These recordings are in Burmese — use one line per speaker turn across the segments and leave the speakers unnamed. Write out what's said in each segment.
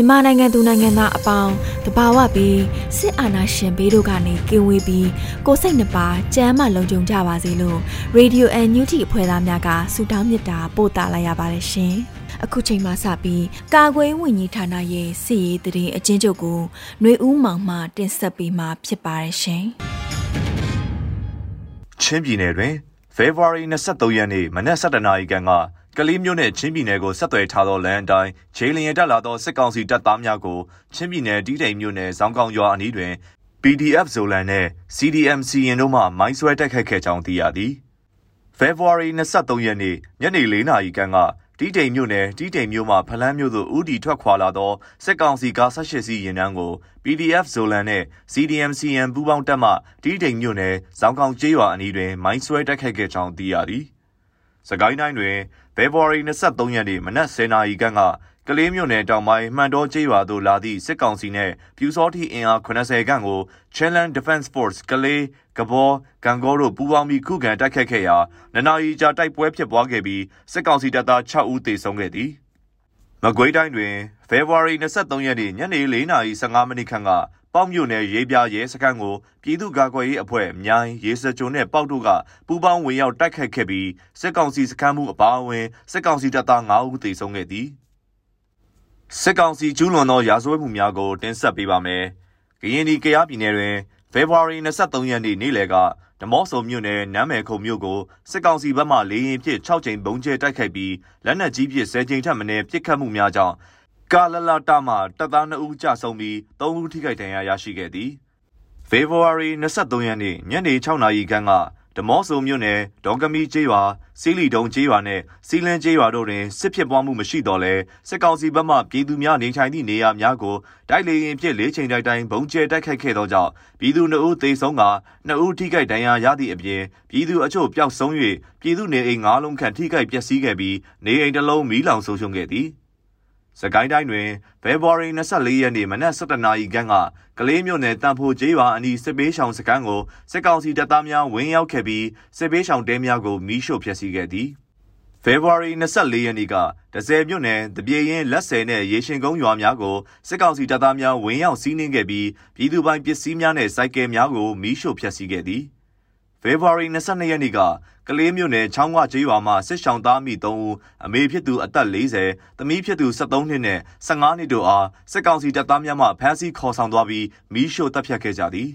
မြန်မာနိုင်ငံသူနိုင်ငံသားအပေါင်းတဘာဝပြီးစစ်အာဏာရှင်ဘေးတို့ကနေကင်းဝေးပြီးကိုစိတ်နှပါကြမ်းမှလုံခြုံကြပါစေလို့ Radio NUT အဖွဲ့သားများကဆုတောင်းမေတ္တာပို့သလိုက်ရပါတယ်ရှင်။အခုချိန်မှစပြီးကာကွယ်ဝင်ကြီးဌာနရဲ့စီရေးတရင်အချင်းချုပ်ကိုຫນွေဦးမောင်မှတင်ဆက်ပေးမှာဖြစ်ပါတယ်ရှင်။
ချင်းပြည်နယ်တွင် February 23ရက်နေ့မနက်7:00နာရီခန့်က ကလေးမျိုးနဲ့ချင်းပြည်နယ်ကိုဆက်သွယ်ထားသောလမ်းအတိုင်းခြေလျင်တက်လာသောစစ်ကောင်စီတပ်သားများကိုချင်းပြည်နယ်တီးတိမ်မြို့နယ်ဇောင်းကောင်ရွာအနီးတွင် PDF ဇိုလန်နဲ့ CDMC ရင်တို့မှမိုင်းဆွဲတိုက်ခိုက်ခဲ့ကြောင်းသိရသည်။ February 23ရက်နေ့ညနေ4နာရီခန့်ကတီးတိမ်မြို့နယ်တီးတိမ်မြို့မှဖလန်းမြို့သို့ဦးတီထွက်ခွာလာသောစစ်ကောင်စီကား၁၈စီးရင်နှန်းကို PDF ဇိုလန်နဲ့ CDMCN ပူးပေါင်းတပ်မှတီးတိမ်မြို့နယ်ဇောင်းကောင်ကျေးရွာအနီးတွင်မိုင်းဆွဲတိုက်ခိုက်ခဲ့ကြောင်းသိရသည်။ စကိုင်းတိုင်းတွင်ဖေဖော်ဝါရီ23ရက်နေ့မနက်10:00နာရီခန့်ကကလေးမြို့နယ်တောင်ပိုင်းမှန်တော်ကျေးရွာသို့လာသည့်စစ်ကောင်စီနှင့်ပြူစောတိအင်အား80ခန့်ကို Challenge Defense Force ကလေးကဘောဂံကောတို့ပူးပေါင်းပြီးခုခံတိုက်ခတ်ခဲ့ရာနနာရီကြာတိုက်ပွဲဖြစ်ပွားခဲ့ပြီးစစ်ကောင်စီတပ်သား6ဦးသေဆုံးခဲ့သည်။မကွေးတိုင်းတွင်ဖေဖော်ဝါရီ23ရက်နေ့ညနေ4:15မိနစ်ခန့်က ပေါက်မြို့နယ်ရေးပြရဲစခန်းကိုပြည်သူ့ကာကွယ်ရေးအဖွဲ့မြိုင်ရေစကြုံနဲ့ပေါက်တို့ကပူးပေါင်းဝင်ရောက်တိုက်ခိုက်ခဲ့ပြီးစစ်ကောင်စီစခန်းမှုအပါအဝင်စစ်ကောင်စီတပ်သား9ဦးသေဆုံးခဲ့သည်စစ်ကောင်စီကျူးလွန်သောရာဇဝတ်မှုများကိုတင်ဆက်ပေးပါမယ်။ကရင်ပြည်ကယားပြည်နယ်တွင်ဖေဖော်ဝါရီ23ရက်နေ့နေ့လယ်ကဓမော့ဆုံမြို့နယ်နမ်းမယ်ခုံမြို့ကိုစစ်ကောင်စီဘက်မှလေရင်ဖြင့်6ကြိမ်ဘုံကျဲတိုက်ခိုက်ပြီးလက်နက်ကြီးဖြင့်10ကြိမ်ထပ်မံပစ်ခတ်မှုများကြောင့် ကာလလတာမှတပ်သား2ဦးကြာဆုံးပြီး3ဦးထိခိုက်ဒဏ်ရာရရှိခဲ့သည်ဖေဖော်ဝါရီ23ရက်နေ့ညနေ6နာရီခန့်ကဓမော့ဆုံမြို့နယ်ဒေါကမီကျေးရွာစီလီတုံကျေးရွာနဲ့စီလန်းကျေးရွာတို့တွင်စစ်ဖြစ်ပွားမှုမရှိတော့လဲစစ်ကောင်စီဘက်မှပြည်သူများနေထိုင်သည့်နေရာများကိုတိုက်လေရင်ဖြစ်လေးချိန်တိုက်တိုင်းဘုံကျဲတိုက်ခိုက်ခဲ့သောကြောင့်ပြည်သူ2ဦးသေဆုံးက2ဦးထိခိုက်ဒဏ်ရာရသည့်အပြင်ပြည်သူအချို့ပျောက်ဆုံး၍ပြည်သူနေအိမ်9လုံးခန့်ထိခိုက်ပျက်စီးခဲ့ပြီးနေအိမ်တစ်လုံးမီးလောင်ဆုံးရှုံးခဲ့သည် စကိုင်းတိုင်းတွင်ဖေဖော်ဝါရီ24ရက်နေ့မနက်7:00နာရီခန့်ကကလေးမြို့နယ်တန်ဖိုကျေးရွာအနီးစစ်ပေးဆောင်စခန်းကိုစစ်ကောင်စီတပ်သားများဝင်ရောက်ခဲ့ပြီးစစ်ပေးဆောင်တဲများကိုမီးရှို့ဖျက်ဆီးခဲ့သည်ဖေဖော်ဝါရီ24ရက်နေ့ကဒဇယ်မြို့နယ်တပြေရင်လက်ဆယ်နဲ့ရေရှင်ကုန်းရွာများကိုစစ်ကောင်စီတပ်သားများဝင်ရောက်စီးနင်းခဲ့ပြီးပြည်သူပိုင်ပစ္စည်းများနဲ့စိုက်ကယ်များကိုမီးရှို့ဖျက်ဆီးခဲ့သည် ဖေဖော်ဝါရီ22ရက်နေ့ကကလေးမြို့နယ်ချောင်းဝကျေးရွာမှာစစ်ဆောင်သားမိ3ဦးအမေဖြစ်သူအသက်40သမီးဖြစ်သူ73နှစ်နဲ့15နှစ်တို့အားစစ်ကောင်စီတပ်သားများမှဖမ်းဆီးခေါ်ဆောင်သွားပြီးမီးရှို့တပ်ဖြတ်ခဲ့ကြသည်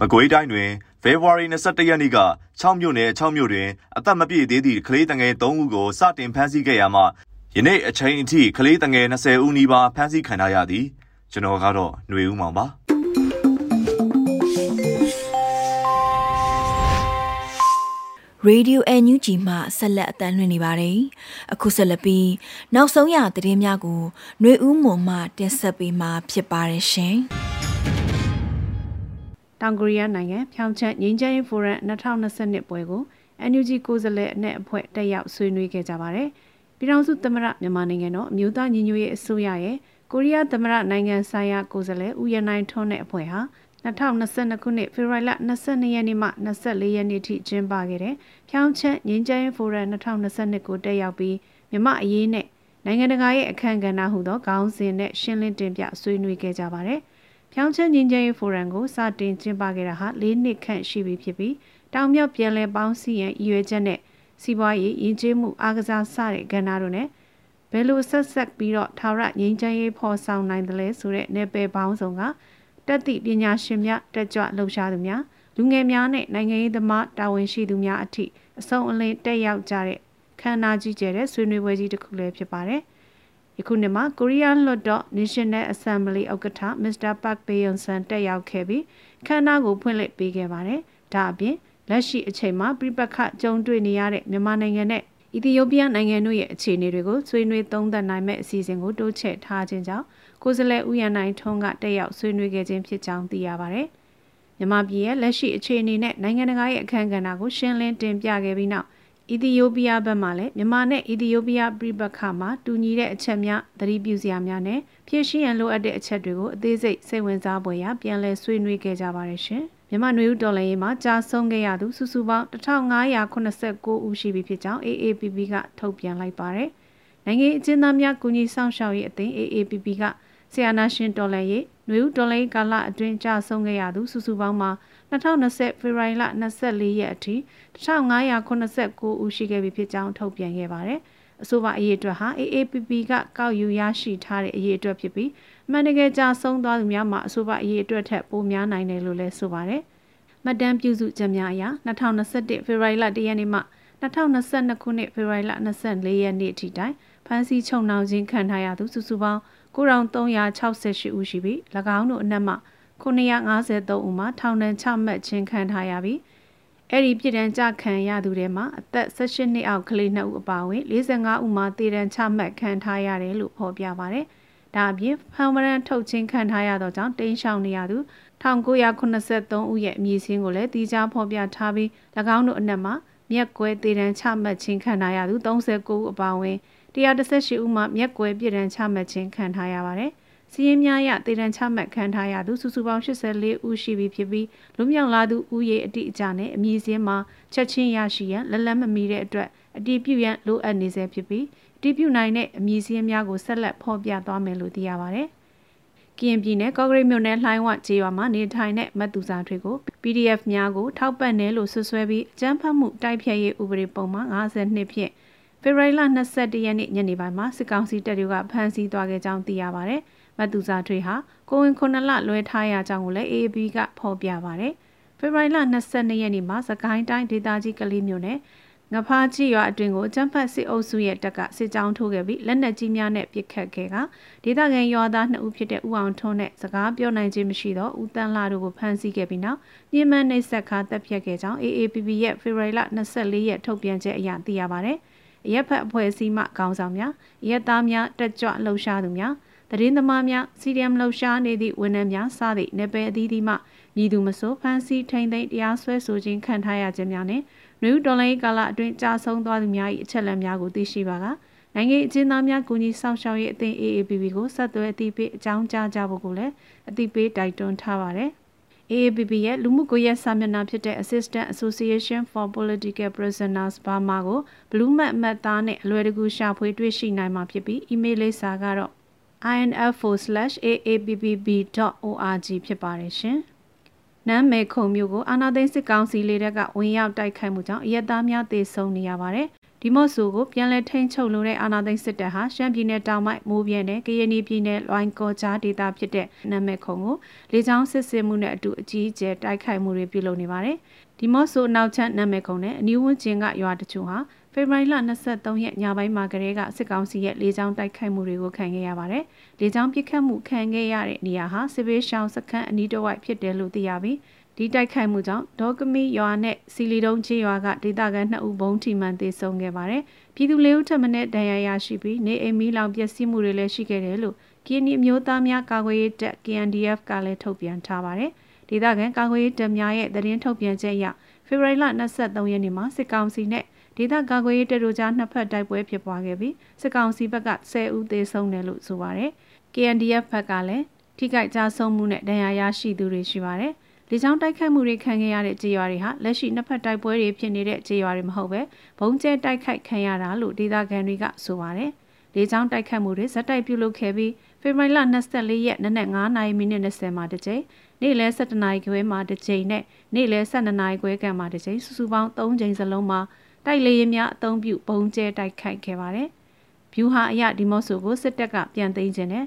မကွေးတိုင်းတွင်ဖေဖော်ဝါရီ21ရက်နေ့က6မြို့နယ်6မြို့တွင်အသက်မပြည့်သေးသည့်ကလေးတငယ်3ဦးကိုစတင်ဖမ်းဆီးခဲ့ရမှယနေ့အချိန်အထိကလေးတငယ်20ဦးနီးပါးဖမ်းဆီးခံထားရသည်ကျွန်တော်ကတော့ຫນွေဦးမောင်ပါ
Radio NUG မှဆက်လက်အသံလွှင့်နေပါတယ်။အခုဆက်လက်ပြီးနောက်ဆုံးရသတင်းများကိုຫນွေဦးမွန်မှတင်ဆက်ပေးမှာဖြစ်ပါတယ်ရှင်။
တောင်ကိုရီးယားနိုင်ငံဖြောင်ချက်ငင်းချမ်းရေးဖိုရမ်2022ပွဲကို NUG ကိုယ်စားလှယ်အနက်အဖွဲ့တက်ရောက်ဆွေးနွေးခဲ့ကြပါတယ်။ပြည်ထောင်စုသမ္မတမြန်မာနိုင်ငံတော်အမျိုးသားညီညွတ်ရေးအစိုးရရဲ့ကိုရီးယားသမ္မတနိုင်ငံဆိုင်ရာကိုယ်စားလှယ်ဦးရနိုင်ထွန်းတဲ့အဖွဲ့ဟာ 2022ခုနှစ်ဖေဖော်ဝါရီလ22ရက်နေ့မှ24ရက်နေ့ထိကျင်းပခဲ့တဲ့ဖြောင်းချက်ငင်းကျန်းဖိုရမ်2022ကိုတက်ရောက်ပြီးမြမအရေးနဲ့နိုင်ငံတကာရဲ့အခမ်းကဏ္ဍဟူသောခေါင်းစဉ်နဲ့ရှင်းလင်းတင်ပြဆွေးနွေးခဲ့ကြပါတယ်။ဖြောင်းချက်ငင်းကျန်းဖိုရမ်ကိုစတင်ကျင်းပခဲ့တာဟာ၄နှစ်ခန့်ရှိပြီဖြစ်ပြီးတောင်မြောက်ပြည်လဲပေါင်းစည်းရန်ရည်ရွယ်ချက်နဲ့စီးပွားရေးယဉ်ကျေးမှုအားကစားစတဲ့ကဏ္ဍတို့နဲ့ဘယ်လိုဆက်ဆက်ပြီးတော့ထာဝရငြိမ်းချမ်းရေးဖော်ဆောင်နိုင်တယ်လဲဆိုတဲ့နယ်ပယ်ပေါင်းစုံက တက်သည့်ပညာရှင်များတက်ကြွလှုပ်ရှားသူများလူငယ်များနဲ့နိုင်ငံရေးသမားတာဝန်ရှိသူများအထိအစုံအလင်တက်ရောက်ကြတဲ့ခမ်းနားကြီးကျယ်တဲ့ဆွေးနွေးပွဲကြီးတစ်ခုလည်းဖြစ်ပါတယ်။ယခုနှစ်မှာကိုရီးယားလွှတ်တော် National Assembly ဥက္ကဋ္ဌ Mr. Park Bae-yong-san တက်ရောက်ခဲ့ပြီးခမ်းနားကိုဖွင့်လှစ်ပေးခဲ့ပါတယ်။ဒါအပြင်လက်ရှိအချိန်မှာပြပခကြုံတွေ့နေရတဲ့မြန်မာနိုင်ငံနဲ့အီသီယိုးပီးယားနိုင်ငံတို့ရဲ့အခြေအနေတွေကိုဆွေးနွေးသုံးသပ်နိုင်မဲ့အစီအစဉ်ကိုတိုးချဲ့ထားခြင်းကြောင့် ကိုယ်စားလှယ်ဦးရန်နိုင်ထွန်းကတက်ရောက်ဆွေးနွေးခဲ့ခြင်းဖြစ်ကြောင်းသိရပါဗျ။မြန်မာပြည်ရဲ့လက်ရှိအခြေအနေနဲ့နိုင်ငံတကာရဲ့အခမ်းကဏ္ဍကိုရှင်းလင်းတင်ပြခဲ့ပြီးနောက်အီသီယိုးပီးယားဘက်မှလည်းမြန်မာနဲ့အီသီယိုးပီးယားပြည်ပခါမှာတူညီတဲ့အချက်များသတိပြုစရာများနဲ့ဖြည့်ရှင်းရန်လိုအပ်တဲ့အချက်တွေကိုအသေးစိတ်စိတ်ဝင်စားဖွယ်ရာပြန်လည်ဆွေးနွေးခဲ့ကြပါတယ်ရှင်။မြန်မာနွေဦးတော်လှန်ရေးမှာကြာဆုံးခဲ့ရသူစုစုပေါင်း1589ဦးရှိပြီဖြစ်ကြောင်း AAPP ကထုတ်ပြန်လိုက်ပါတယ်။နိုင်ငံအကျဉ်းသားများကူညီဆောင်ရှောက်ရေးအသင်း AAPP က ဆီယနာရှင်တော်လှန်ရေးနွေဦးတော်လှန်ရေးကာလအတွင်းကြာဆုံးခဲ့ရသူစုစုပေါင်းမှာ2020ဖေဖော်ဝါရီလ24ရက်အထိ1589ဦးရှိခဲ့ပြီဖြစ်ကြောင်းထုတ်ပြန်ခဲ့ပါတယ်။အဆိုပါအရေးအတွက်ဟာ AAPP ကကောက်ယူရရှိထားတဲ့အရေးအတွက်ဖြစ်ပြီးမှန်တကယ်ကြာဆုံးသွားသူများမှာအဆိုပါအရေးအတွက်ထက်ပိုများနိုင်တယ်လို့လည်းဆိုပါတယ်။မှတ်တမ်းပြုစုချက်များအရ2021ဖေဖော်ဝါရီလ1ရက်နေ့မှ2022ခုနှစ်ဖေဖော်ဝါရီလ24ရက်နေ့အထိတိုင်ဖမ်းဆီးချုပ်နှောင်ခြင်းခံထားရသူစုစုပေါင်း 9368ဦးရှိပြီး၎င်းတို့အနက်မှ953ဦးမှာထောင်ဒဏ်ချမှတ်ခြင်းခံထားရပြီးအဲ့ဒီပြည်တန်းကြခံရသူတွေမှာအသက်18နှစ်အောက်ကလေး2ဦးအပါအဝင်45ဦးမှာတည်တံချမှတ်ခံထားရတယ်လို့ဖော်ပြပါဗျ။ဒါအပြင်ဖမ်းဝရန်ထုတ်ချင်းခံထားရသောကြောင့်တိမ်းရှောင်နေရသူ1983ဦးရဲ့အမည်စင်းကိုလည်းတီးခြားဖော်ပြထားပြီး၎င်းတို့အနက်မှာမြက်ကွဲတည်တံချမှတ်ခြင်းခံထားရသူ39ဦးအပါအဝင် 118ဦးမှမြက်ကွဲပြည်တံချမှတ်ခြင်းခံထားရပါတယ်။စီးရင်များရတည်တံချမှတ်ခံထားရသူစုစုပေါင်း84ဦးရှိပြီဖြစ်ပြီးလူမြောက်လာသူဦးရေအတိအကျနဲ့အမည်စင်းမှာချက်ချင်းရရှိရန်လက်လက်မမီတဲ့အတွက်အတီးပြုရန်လိုအပ်နေဆဲဖြစ်ပြီးအတီးပြုနိုင်တဲ့အမည်စင်းများကိုဆက်လက်ဖော်ပြသွားမယ်လို့သိရပါတယ်။ကရင်ပြည်နယ်ကော့ဂရိတ်မြို့နယ်လှိုင်းဝကျေးရွာမှာနေထိုင်တဲ့မတ်သူစာတွေကို PDF များကိုထောက်ပံ့တယ်လို့ဆွဆွဲပြီးအကြမ်းဖက်မှုတိုက်ဖျက်ရေးဥပဒေပုံမှန်52ဖြင့် ဖေဖော်ဝါရီလ22ရက်နေ့ညနေပိုင်းမှာစစ်ကောင်စီတပ်တွေကဖမ်းဆီးသွားခဲ့ကြောင်းသိရပါဗျ။မတ်သူစာတွေဟာကိုဝင်ခုနှစ်လလွဲထားရကြောင်းကိုလည်း AAB ကဖော်ပြပါဗျ။ဖေဖော်ဝါရီလ22ရက်နေ့မှာစကိုင်းတိုင်းဒေသကြီးကလေးမြို့နယ်ငဖားကြီးရွာအတွင်ကိုကျန်းဖတ်စစ်အုပ်စုရဲ့တပ်ကစစ်ကြောင်းထိုးခဲ့ပြီးလက်နက်ကြီးများနဲ့ပစ်ခတ်ခဲ့ကဒေသခံရွာသား2ဦးဖြစ်တဲ့ဦးအောင်ထွန်းနဲ့စကားပြောနိုင်ခြင်းမရှိသောဦးတန်းလာတို့ကိုဖမ်းဆီးခဲ့ပြီးနောက်ညှဉ်းပန်းနှိပ်စက်ခါတပ်ဖြတ်ခဲ့ကြောင်း AAPP ရဲ့ဖေဖော်ဝါရီလ24ရက်ထုတ်ပြန်ချက်အရသိရပါတယ်။ ရက်ဖက်အဖွဲ့အစည်းမှခေါင်းဆောင်များရက်သားများတက်ကြွလှုပ်ရှားသူများတရင်သမားများစီဒီအမ်လှုပ်ရှားနေသည့်ဝန်ထမ်းများစသည့်နယ်ပယ်အသီးသီးမှမြည်သူမဆိုဖမ်းဆီးထိန်သိမ်းတရားစွဲဆိုခြင်းခံထားရခြင်းများနဲ့နယူးဒေါ်လာကာလအတွင်းကြာဆုံးသွားသူများ၏အချက်အလက်များကိုသိရှိပါကနိုင်ငံအကျဉ်းသားများကူညီဆောင်ရှောက်ရေးအသင်း AAPP ကိုဆက်သွယ်အသိပေးအကြောင်းကြားကြဖို့ကိုလည်းအသိပေးတိုက်တွန်းထားပါတယ်။ AAPP ရဲ့လူမှုကွန်ရက်စာမျက်နှာဖြစ်တဲ့ Assistant Association for Political Prisoners Burma ကို Blue Mat မှတ်သားနဲ့အလွယ်တကူရှာဖွေတွေ့ရှိနိုင်မှာဖြစ်ပြီး email လိပ်စာကတော့ info/aappb.org ဖြစ်ပါတယ်ရှင်။နမ်းမဲခုံမျိုးကိုအာနာသိန်းစစ်ကောင်စီလေးတပ်ကဝင်ရောက်တိုက်ခိုက်မှုကြောင့်အရက်သားများသေဆုံးနေရပါတယ်။ ဒီမော့ဆိုကိုပြန်လည်ထိန်းချုပ်လိုတဲ့အာနာသိန်းစစ်တပ်ဟာရှမ်းပြည်နယ်တောင်ပိုင်းမိုးပြဲနဲ့ကရင်ပြည်နယ်လွိုင်းကောကြားဒေသဖြစ်တဲ့နမ်းမဲခုံကိုလေကြောင်းစစ်ဆင်မှုနဲ့အတူအကြီးအကျယ်တိုက်ခိုက်မှုတွေပြုလုပ်နေပါတယ်။ဒီမော့ဆိုနောက်ချမ်းနမ်းမဲခုံနဲ့အနီးဝန်းကျင်ကရွာတချို့ဟာဖေဖော်ဝါရီလ23ရက်ညပိုင်းမှာကလေးကစစ်ကောင်စီရဲ့လေကြောင်းတိုက်ခိုက်မှုတွေကိုခံခဲ့ရပါတယ်။လေကြောင်းပစ်ခတ်မှုခံခဲ့ရတဲ့နေရာဟာစစ်ဘေးရှောင်းစခန်းအနီးတစ်ဝိုက်ဖြစ်တယ်လို့သိရပြီး ဒီတိုက်ခိုက်မှုကြောင့်ဒေါကမီရွာနဲ့စီလီတုံးချေရွာကဒေသခံ2ဦးဘုံထိမှန်သေဆုံးခဲ့ပါတယ်။ပြည်သူလေးဦးထပ်မံဒဏ်ရာရရှိပြီးနေအိမ်မီလောင်ပျက်စီးမှုတွေလည်းရှိခဲ့တယ်လို့ကင်းနီမျိုးသားများကာကွယ်ရေးတပ် KNDF ကလည်းထုတ်ပြန်ထားပါတယ်။ဒေသခံကာကွယ်ရေးတပ်များရဲ့သတင်းထုတ်ပြန်ချက်အရဖေဖော်ဝါရီလ23ရက်နေ့မှာစစ်ကောင်စီနဲ့ဒေသကာကွယ်ရေးတပ်တို့ကြားနှစ်ဖက်တိုက်ပွဲဖြစ်ပွားခဲ့ပြီးစစ်ကောင်စီဘက်က10ဦးသေဆုံးတယ်လို့ဆိုပါတယ်။ KNDF ဘက်ကလည်းထိခိုက်ကြဆုံးမှုနဲ့ဒဏ်ရာရရှိသူတွေရှိပါတယ်။ လေကြောင်းတိုက်ခိုက်မှုတွေခံခဲ့ရတဲ့ကြေးရွာတွေဟာလက်ရှိနှစ်ဖက်တိုက်ပွဲတွေဖြစ်နေတဲ့ကြေးရွာတွေမဟုတ်ပဲဘုံကျဲတိုက်ခိုက်ခံရတာလို့ဒေသခံတွေကဆိုပါတယ်။လေကြောင်းတိုက်ခိုက်မှုတွေဇက်တိုက်ပြုလုပ်ခဲ့ပြီးဖေဖော်ဝါရီလ24ရက်နနက်9:00မိနစ်20မှာတစ်ကြိမ်နေ့လယ်7:00နာရီခွဲမှာတစ်ကြိမ်နဲ့နေ့လယ်12:00နာရီခွဲကမှာတစ်ကြိမ်စုစုပေါင်း3ကြိမ်စလုံးမှာတိုက်လေယာဉ်များအုံပြုဘုံကျဲတိုက်ခိုက်ခဲ့ပါတယ်။ဗျူဟာအရဒီမော့ဆိုကိုစစ်တပ်ကပြန်သိမ်းခြင်းနဲ့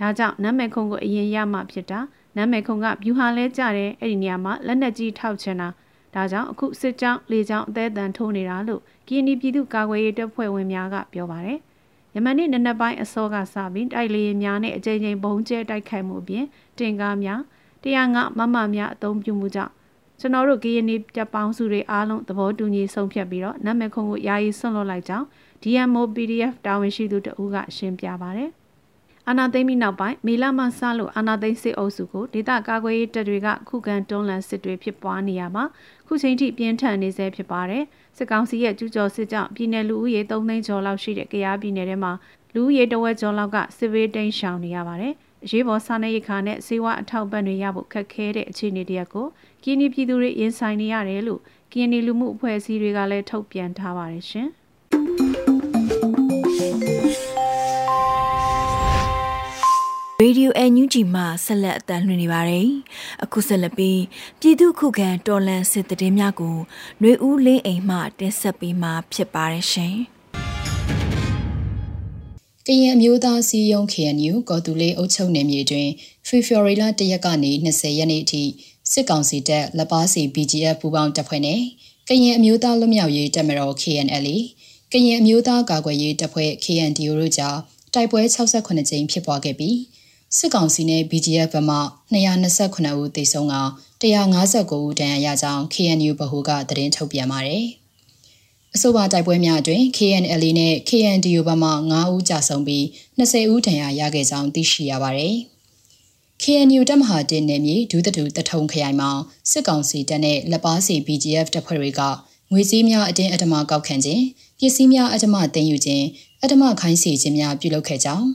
ဒါကြောင့်နမ်မဲခုံကိုအရင်ရမှဖြစ်တာ နမ်မဲခုံကဗျူဟာလဲကြတဲ့အဲ့ဒီနေရာမှာလက်နက်ကြီးထောက်ချင်တာဒါကြောင့်အခုစစ်ကြောင်းလေကြောင်းအသေးအံထိုးနေတာလို့ကီနီပြည်သူ့ကာကွယ်ရေးတပ်ဖွဲ့ဝင်များကပြောပါတယ်ယမန်နေ့နနက်ပိုင်းအစောကစပြီးတိုက်လေယာဉ်များနဲ့အကြိမ်ကြိမ်ဘုံကျဲတိုက်ခိုက်မှုအပြင်တင်ကားများ105မမများအသုံးပြုမှုကြောင့်ကျွန်တော်တို့ကရင်ပြည်ပေါင်းစုတွေအားလုံးသဘောတူညီဆုံးဖြတ်ပြီးတော့နတ်မခုံကိုယာယီဆွန့်လွတ်လိုက်ကြောင်း DMO PDF တာဝန်ရှိသူတဦးကရှင်းပြပါဗျ။ အာနာသိမ့်ပြီးနောက်ပိုင်းမေလမှစလို့အာနာသိမ့်စစ်အုပ်စုကိုဒေသကာကွယ်ရေးတပ်တွေကခုခံတွန်းလှန်စစ်တွေဖြစ်ပွားနေရမှာခုချိန်ထိပြင်းထန်နေဆဲဖြစ်ပါတယ်စစ်ကောင်စီရဲ့ကျူးကျော်စစ်ကြောင့်ပြည်내လူဦးရေ3သိန်းကျော်လောက်ရှိတဲ့ကရားပြည်နယ်ထဲမှာလူဦးရေတဝက်ကျော်လောက်ကစစ်ဘေးတိမ်းရှောင်နေရပါတယ်အရေးပေါ်စားနပ်ရိက္ခာနဲ့စေဝါအထောက်ပံ့တွေရဖို့ခက်ခဲတဲ့အခြေအနေတရက်ကိုကင်းနီပြည်သူတွေရင်ဆိုင်နေရတယ်လို့ကင်းနီလူမှုအဖွဲ့အစည်းတွေကလည်းထုတ်ပြန်ထားပါတယ်ရှင်။
Radio NUG မှာဆက်လက်အသံလွှင့်နေပါတယ်။အခုဆက်လက်ပြီးပြည်သူခုခံတော်လှန်စစ်တည်င်းများကိုຫນွေဦးလင်းအိမ်မှတင်ဆက်ပေးမှာဖြစ်ပါတယ်ရှင်။
ကရင်အမျိုးသားစီယုံ KNU ကော်တူလေးအုပ်ချုပ်နယ်မြေတွင်ဖေဖော်ဝါရီလ1ရက်ကနေ20ရက်နေ့အထိစစ်ကောင်စီတပ်လက်ပါစီ BGF ပူးပေါင်းတပ်ဖွဲ့နဲ့ကရင်အမျိုးသားလွတ်မြောက်ရေးတပ်မတော် KNL ကရင်အမျိုးသားကာကွယ်ရေးတပ်ဖွဲ့ KNDO တို့ကြားတိုက်ပွဲ68ကြိမ်ဖြစ်ပွားခဲ့ပြီး စစ်ကောင်စီနဲ့ BGF ဘက်မှ229ဦးသေဆုံးက159ဦးဒဏ်ရာရကြောင်း KNU ဗဟိုကသတင်းထုတ်ပြန်ပါတယ်။အဆိုပါတိုက်ပွဲများအတွင်း KNL နဲ့ KNDU ဘက်မှ9ဦးကြာဆုံးပြီး20ဦးဒဏ်ရာရခဲ့ကြောင်းသိရှိရပါတယ်။ KNU တပ်မဟာတင်နယ်မြေဒုသတူတထုံခရိုင်မှာစစ်ကောင်စီတပ်နဲ့လက်ပါစီ BGF တပ်ဖွဲ့တွေကငွေစည်းများအတင်းအဓမ္မကောက်ခံခြင်းပစ္စည်းများအဓမ္မတင်ယူခြင်းအဓမ္မခိုင်းစေခြင်းများပြုလုပ်ခဲ့ကြောင်း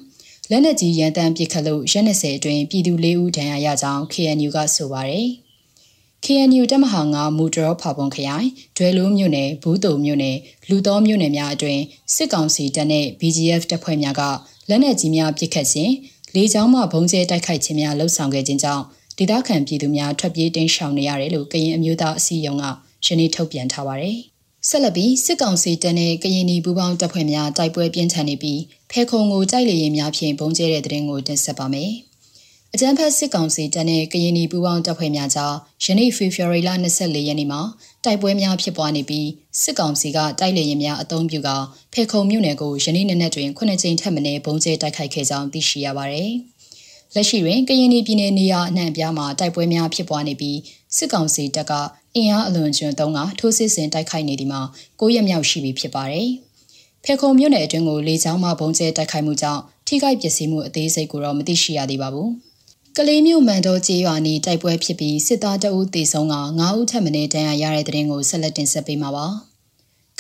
လက်နက်ကြီးရန်တမ်းပစ်ခတ်လို့ရက်20အတွင်းပြည်သူ၄ဦးဒဏ်ရာရကြောင်း KNU ကဆိုပါတယ်။ KNU တပ်မဟာ9မူဒရောဖာပွန်ခရိုင်ဒွဲလိုးမြို့နယ်ဘူးတုံမြို့နယ်လူတော်မြို့နယ်များအတွင်းစစ်ကောင်စီတပ်နဲ့ BGF တပ်ဖွဲ့များကလက်နက်ကြီးများပစ်ခတ်ခြင်းလေကြောင်းမှဘုံကျဲတိုက်ခိုက်ခြင်းများလှုပ်ဆောင်ခဲ့ခြင်းကြောင့်ဒေသခံပြည်သူများထွက်ပြေးတိမ်းရှောင်နေရတယ်လို့ကရင်အမျိုးသားအစည်းအရုံးကယနေ့ထုတ်ပြန်ထားပါတယ်။ ဆက်လက်ပြီးစစ်ကောင်စီတပ်နဲ့ကရင်နီပူးပေါင်းတပ်ဖွဲ့များတိုက်ပွဲပြင်းထန်နေပြီးဖဲခုံကိုတိုက်လေရင်များဖြင့်ပုံကျဲတဲ့တဲ့ရင်ကိုတင်ဆက်ပါမယ်။အကြမ်းဖက်စစ်ကောင်စီတပ်နဲ့ကရင်နီပူးပေါင်းတပ်ဖွဲ့များကြားယနေ့ဖေဖော်ဝါရီလ24ရက်နေ့မှာတိုက်ပွဲများဖြစ်ပွားနေပြီးစစ်ကောင်စီကတိုက်လေရင်များအုံပြုကဖဲခုံမြို့နယ်ကိုယနေ့နေ့နဲ့တွင်ခုနှစ်ကြိမ်ထက်မနည်းပုံကျဲတိုက်ခိုက်ခဲ့ကြောင်းသိရှိရပါတယ်။လက်ရှိတွင်ကရင်နီပြည်နယ်နေရာအနှံ့အပြားမှာတိုက်ပွဲများဖြစ်ပွားနေပြီးစစ်ကောင်စီတပ်က အင်အားအလွန်ကျွံသုံးကထိုးစစ်ဆင်တိုက်ခိုက်နေသည်မှာ9ရက်မြောက်ရှိပြီဖြစ်ပါတယ်။ဖေခုံမြို့နယ်အတွင်းကိုလေကြောင်းမှဘုံကျဲတိုက်ခိုက်မှုကြောင့်ထိခိုက်ပျက်စီးမှုအသေးစိတ်ကိုတော့မသိရှိရသေးပါဘူး။ကလေးမျိုးမန်တော်ကျေးရွာနီးတိုက်ပွဲဖြစ်ပြီးစစ်သားတအုပ်တေဆုံးက9ဦးထပ်မံဒဏ်ရာရတဲ့တဲ့ရင်ကိုဆက်လက်တင်ဆက်ပေးမှာပါ။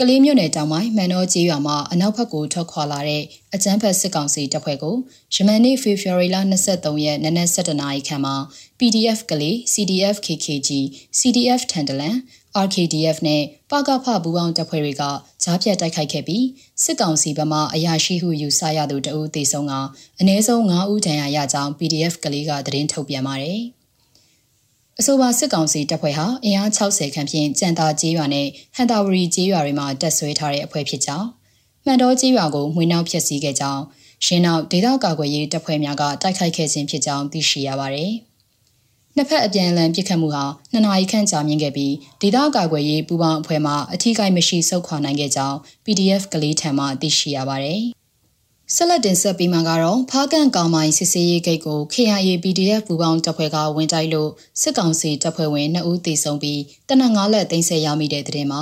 ကလေးမြို့နယ်တောင်ပိုင်းမန်တော်ကြီးရွာမှာအနောက်ဘက်ကိုထွက်ခွာလာတဲ့အကြမ်းဖက်စစ်ကောင်စီတပ်ဖွဲ့ကိုယမန်နေ့ဖေဖော်ဝါရီလ23ရက်နနက်7:00နာရီခန့်မှာ PDF ကလေး CDF KKG CDF ထန်တလန် RKDF နဲ့ပကဖဘူပေါင်းတပ်ဖွဲ့တွေကကြားဖြတ်တိုက်ခိုက်ခဲ့ပြီးစစ်ကောင်စီဘက်မှအရာရှိဟုယူဆရသူတအုပ်သေဆုံးကအနည်းဆုံး9ဦးဒဏ်ရာရကြောင်း PDF ကလေးကသတင်းထုတ်ပြန်ပါတယ်။ အဆိုပါစစ်ကောင်စီတပ်ဖွဲ့ဟာအင်အား60ခန့်ဖြင့်ကြံတာကျေးရွာနဲ့ဟန်တာဝရီကျေးရွာတွေမှာတပ်ဆွဲထားတဲ့အဖွဲ့ဖြစ်ကြောင်းမှန်တော်ကျေးရွာကိုမှွေနှောက်ဖျက်ဆီးခဲ့ကြောင်းရှင်းနောက်ဒေသကာကွယ်ရေးတပ်ဖွဲ့များကတိုက်ခိုက်ခဲ့ခြင်းဖြစ်ကြောင်းသိရှိရပါတယ်။နှစ်ဖက်အပြန်အလှန်ပစ်ခတ်မှုဟာနှစ်နာရီခန့်ကြာမြင့်ခဲ့ပြီးဒေသကာကွယ်ရေးပူးပေါင်းအဖွဲ့မှအထူးကိမရှိဆုတ်ခွာနိုင်ခဲ့ကြောင်း PDF ကလေးထံမှသိရှိရပါတယ်။ ဆက်လက်တင်ဆက်ပြီးမှကတော့ဖားကန်ကောင်မိုင်စစ်စေးရေးဂိတ်ကို KIA PDF ပူပေါင်းတပ်ဖွဲ့ကဝင်တိုက်လို့စစ်ကောင်စီတပ်ဖွဲ့ဝင်2ဦးသေဆုံးပြီးတနက်9လက်သိမ်းဆည်းရမိတဲ့တဲ့မှာ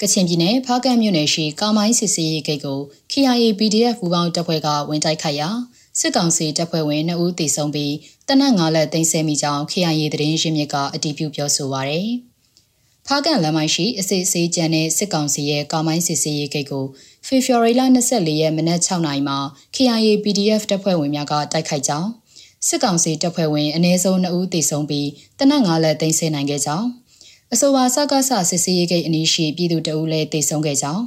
ကချင်ပြည်နယ်ဖားကန်မြို့နယ်ရှိကောင်မိုင်စစ်စေးရေးဂိတ်ကို KIA PDF ပူပေါင်းတပ်ဖွဲ့ကဝင်တိုက်ခိုက်ရာစစ်ကောင်စီတပ်ဖွဲ့ဝင်2ဦးသေဆုံးပြီးတနက်9လက်သိမ်းဆည်းမိကြောင်း KIA သတင်းရင်းမြစ်ကအတည်ပြုပြောဆိုပါရယ်။ ဖားကန်လမ်းမရှိအစစ်စေးကြံတဲ့စစ်ကောင်စီရဲ့ကာမိုင်းစစ်စေးရေးဂိတ်ကိုဖေဖော်ဝါရီလ24ရက်မနက်6နာရီမှာ KIA PDF တပ်ဖွဲ့ဝင်များကတိုက်ခိုက်ကြောင်းစစ်ကောင်စီတပ်ဖွဲ့ဝင်အနည်းဆုံး2ဦးသေဆုံးပြီးတနက်9လက်သိမ်းဆည်းနိုင်ခဲ့ကြောင်းအဆိုပါစကားဆစစ်စေးရေးဂိတ်အနီးရှိပြည်သူတအုပ်လည်းသေဆုံးခဲ့ကြောင်း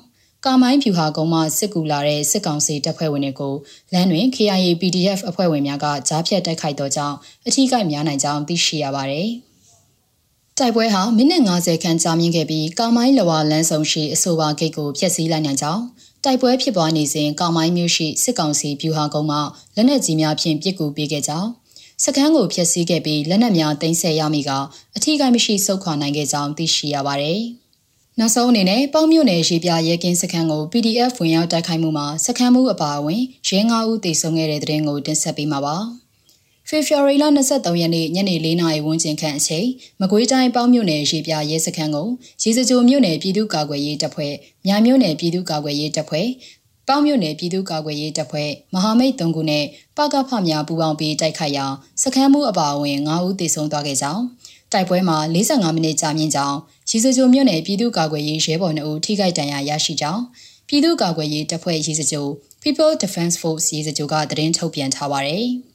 ကာမိုင်းဖြူဟာကုန်းမှစစ်ကူလာတဲ့စစ်ကောင်စီတပ်ဖွဲ့ဝင်တွေကိုလမ်းတွင် KIA PDF အဖွဲ့ဝင်များကကြားဖြတ်တိုက်ခိုက်တော့ကြောင်းအထူးကိများနိုင်ကြောင်းသိရှိရပါတယ်။ တိုက်ပွဲဟာမိနစ်90ခန့်ကြာမြင့်ခဲ့ပြီးကာမိုင်းလဝါလမ်းဆောင်ရှိအဆိုပါဂိတ်ကိုဖျက်ဆီးလိုက်နိုင်ကြောင်းတိုက်ပွဲဖြစ်ပွားနေစဉ်ကောင်မိုင်းမျိုးရှိစစ်ကောင်စီဗျူဟာကုန်းမှလက်နက်ကြီးများဖြင့်ပစ်ကူပေးခဲ့ကြောင်းစခန်းကိုဖျက်ဆီးခဲ့ပြီးလက်နက်များတင်ဆက်ရမိကအထီးကိုင်းမရှိစုခွာနိုင်ခဲ့ကြောင်းသိရှိရပါတယ်။နောက်ဆုံးအနေနဲ့ပေါင်းမြို့နယ်ရေပြရဲကင်းစခန်းကို PDF ဝင်ရောက်တိုက်ခိုက်မှုမှာစခန်းမှုအပါအဝင်ရဲ9ဦးတေဆုံးခဲ့တဲ့တဲ့တင်ကိုတင်ဆက်ပေးမှာပါ။ ဖေဖော်ဝါရီလ23ရက်နေ့ညနေ4နာရီဝန်းကျင်ခန့်အချိန်မကွေးတိုင်းပေါင်းမြို့နယ်ရေပြရဲစခန်းကိုရေစကြိုမြို့နယ်ပြည်သူ့ကာကွယ်ရေးတပ်ဖွဲ့မြိုင်မြို့နယ်ပြည်သူ့ကာကွယ်ရေးတပ်ဖွဲ့ပေါင်းမြို့နယ်ပြည်သူ့ကာကွယ်ရေးတပ်ဖွဲ့မဟာမိတ်တုံးခုနဲ့ပကဖများပူးပေါင်းပြီးတိုက်ခိုက်ရာစခန်းမှုအပါအဝင်9ဦးသေဆုံးသွားခဲ့ကြောင်းတိုက်ပွဲမှာ45မိနစ်ကြာမြင့်ကြောင်းရေစကြိုမြို့နယ်ပြည်သူ့ကာကွယ်ရေးရဲဘော်2ဦးထိခိုက်ဒဏ်ရာရရှိကြောင်းပြည်သူ့ကာကွယ်ရေးတပ်ဖွဲ့ရေစကြို People Defense Force ရေစကြိုကသတင်းထုတ်ပြန်ထားပါတယ်။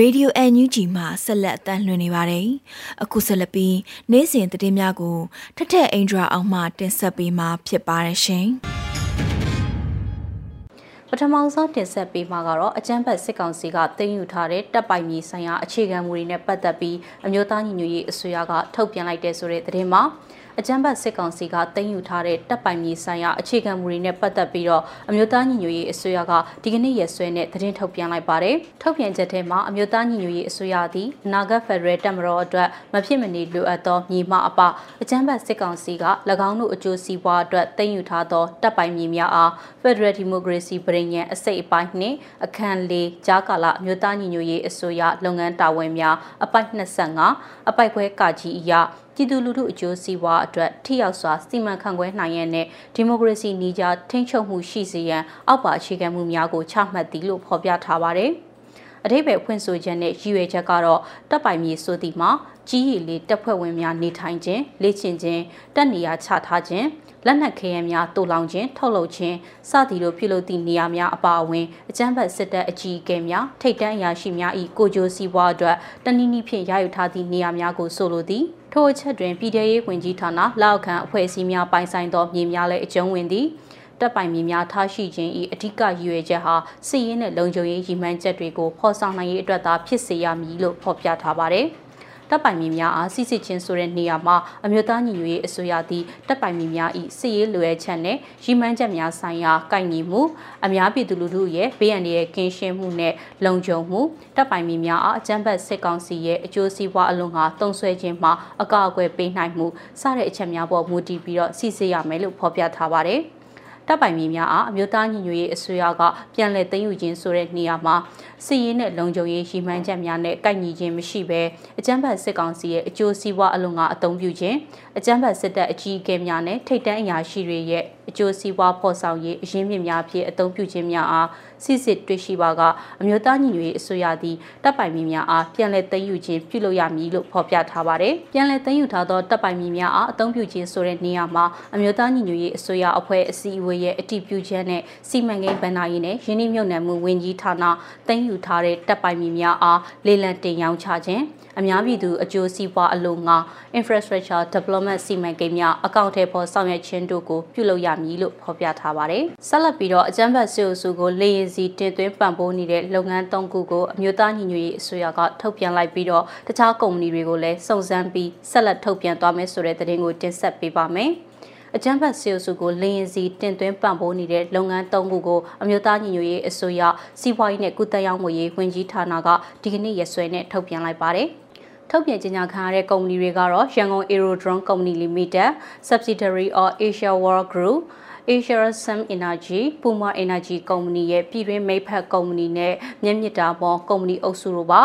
Radio NUG မှာဆက်လက်အသံလွှင့်နေပါတယ်။အခုဆက်လက်ပြီးနေ့စဉ်သတင်းများကိုထထအင်ဒရာအောင်မှတင်ဆက်ပေးမှာဖြစ်ပါတယ်ရှင်။
ပထမဆုံးတင်ဆက်ပေးမှာကတော့အကြမ်းဖက်စစ်ကောင်စီကတင်ယူထားတဲ့တပ်ပိုင်မြေဆိုင်ရာအခြေခံမူတွေနဲ့ပတ်သက်ပြီးအမျိုးသားညီညွတ်ရေးအစိုးရကထုတ်ပြန်လိုက်တဲ့ဆိုတဲ့သတင်းမှာ အကြမ်းဖက်စစ်ကောင်စီကတင်ယူထားတဲ့တပ်ပိုင်မြေဆိုင်ရာအခြေခံမူတွေနဲ့ပတ်သက်ပြီးတော့အမျိုးသားညီညွတ်ရေးအစိုးရကဒီကနေ့ရက်စွဲနဲ့သတင်းထုတ်ပြန်လိုက်ပါတယ်။ထုတ်ပြန်ချက်ထဲမှာအမျိုးသားညီညွတ်ရေးအစိုးရသည်အနာဂတ်ဖက်ဒရယ်တပ်မတော်အတွက်မဖြစ်မနေလိုအပ်သောညီမအပအကြမ်းဖက်စစ်ကောင်စီက၎င်းတို့အကျိုးစီးပွားအတွက်တင်ယူထားသောတပ်ပိုင်မြေများအားဖက်ဒရယ်ဒီမိုကရေစီပြည်ညံအစိတ်အပိုင်းနှင့်အခန်း၄ကြားကာလအမျိုးသားညီညွတ်ရေးအစိုးရလုပ်ငန်းတာဝန်များအပိုက်25အပိုက်ခွဲကာကြီးအရာ ပြည်သူလူထုအကျိုးစီးပွားအတွက်ထိရောက်စွာစီမံခန့်ခွဲနိုင်ရန်နဲ့ဒီမိုကရေစီနည်းကျထိန်းချုပ်မှုရှိစေရန်အောက်ပါအခြေခံမှုများကိုချမှတ်သည်လို့ဖော်ပြထားပါတယ်။အထိပ္ပယ်ဖွင့်ဆိုချက်နဲ့ရည်ရွယ်ချက်ကတော့တပ်ပိုင်မြေဆိုသည်မှာကြီးရည်လေးတပ်ဖွဲ့ဝင်များနေထိုင်ခြင်းလေ့ကျင့်ခြင်းတက်နေရာချထားခြင်းလက်နက်ခဲယမ်းများတူလောင်ခြင်းထုတ်လုပ်ခြင်းစသည်တို့ပြုလုပ်သည့်နေရာများအပါအဝင်အကြမ်းဖက်စစ်တပ်အကြီးအကဲများထိတ်တန်းအရာရှိများ၏ကိုကြိုးစည်းဝါးအတွက်တနည်းနည်းဖြင့်ရယူထားသည့်နေရာများကိုဆိုလိုသည် ထိုအချက်တွင်ပြည်ထရေးဝင်ကြီးဌာနလောက်ခံအဖွဲ့အစည်းများပိုင်ဆိုင်သောမြေများလည်းအကျုံးဝင်သည်တပ်ပိုင်မြေများထားရှိခြင်း၏အဓိကရည်ရွယ်ချက်ဟာစစ်ရေးနဲ့လုံခြုံရေးရည်မှန်းချက်တွေကိုဖော်ဆောင်နိုင်ရေးအတွက်သာဖြစ်စေရမည်လို့ဖော်ပြထားပါတယ်။ တပ်ပိုင်မြေများအားစစ်စစ်ချင်းဆိုတဲ့နေရာမှာအမျိုးသားညီညွတ်ရေးအစိုးရသည်တပ်ပိုင်မြေများ၏စစ်ရေးလွယ်ချက်နဲ့ရည်မှန်းချက်များဆိုင်ရာကိုင်ညီမှုအများပြည်သူလူထုရဲ့ဘေးအန္တရာယ်ကင်းရှင်းမှုနဲ့လုံခြုံမှုတပ်ပိုင်မြေများအားအကြမ်းဖက်စစ်ကောင်စီရဲ့အကျိုးစီးပွားအလုံးဟာတုံ့ဆွဲခြင်းမှာအကောက်အကွယ်ပေးနိုင်မှုစတဲ့အချက်များပေါ်မူတည်ပြီးတော့စီစစ်ရမယ်လို့ဖော်ပြထားပါတယ်။ တပ်ပိုင်မြေများအားအမျိုးသားညီညွတ်ရေးအစိုးရကပြန်လည်သိမ်းယူခြင်းဆိုတဲ့နေရာမှာစစ်ရေးနဲ့လုံခြုံရေးရှိမှန်းချက်များနဲ့ကိုက်ညီခြင်းမရှိဘဲအကြမ်းဖက်စစ်ကောင်စီရဲ့အကျိုးစီးပွားအလုံးကအသုံးပြုခြင်းအကြမ်းဖက်စစ်တပ်အကြီးအကဲများနဲ့ထိပ်တန်းအရာရှိတွေရဲ့အကျိုးစီးပွားဖော်ဆောင်ရေးအရင်းမြစ်များဖြင့်အသုံးပြုခြင်းများအားစစ်စစ်တွေ့ရှိပါကအမျိုးသားညီညွတ်ရေးအစိုးရသည်တပ်ပိုင်မြေများအားပြန်လည်သိမ်းယူခြင်းပြုလုပ်ရမည်လို့ဖော်ပြထားပါတယ်။ပြန်လည်သိမ်းယူထားသောတပ်ပိုင်မြေများအားအသုံးပြုခြင်းဆိုတဲ့နေရာမှာအမျိုးသားညီညွတ်ရေးအစိုးရအဖွဲ့အစည်းအဝေးရဲ့အတည်ပြုချက်နဲ့စီမံကိန်းဗဏ္ဍာရေးနဲ့ရင်းနှီးမြှုပ်နှံမှုဝန်ကြီးဌာနသိမ်းယူထားတဲ့တပ်ပိုင်မြေများအားလေလံတင်ရောင်းချခြင်း အများပြည်သူအကျိုးစီးပွားအလို့ငါ infrastructure development စီမံကိန်းများအကောင့်ထဲပေါ်ဆောင်ရွက်ခြင်းတို့ကိုပြုလုပ်ရမည်လို့ဖော်ပြထားပါတယ်။ဆက်လက်ပြီးတော့အကြမ်းဖက်စစ်အုပ်စုကိုလေရင်စီတင်သွင်းပံ့ပိုးနေတဲ့လုပ်ငန်း၃ခုကိုအမျိုးသားညီညွတ်ရေးအစိုးရကထုတ်ပြန်လိုက်ပြီးတော့တခြားကုမ္ပဏီတွေကိုလည်းစုံစမ်းပြီးဆက်လက်ထုတ်ပြန်သွားမယ်ဆိုတဲ့သတင်းကိုတင်ဆက်ပေးပါမယ်။အကြမ်းဖက်ဆေးအုပ်စုကိုလင်းရင်စီတင်သွင်းပံ့ပိုးနေတဲ့လုပ်ငန်း၃ခုကိုအမျိုးသားညီညွတ်ရေးအစိုးရစီးပွားရေးနဲ့ကုသရေးငွေရေးဝန်ကြီးဌာနကဒီကနေ့ရက်စွဲနဲ့ထုတ်ပြန်လိုက်ပါတယ်။ ထုတ်ပြန်ကြေညာခံရတဲ့ကုမ္ပဏီတွေကတော့ရန်ကုန် Aerodrome Company Limited, Subsidiary of Asia World Group, Asia Sam Energy, Puma Energy ကုမ္ပဏီရဲ့ပြည်တွင်းမိဖက်ကုမ္ပဏီနဲ့မြင့်မြတ်တာပေါ်ကုမ္ပဏီအုပ်စုတို့ပါ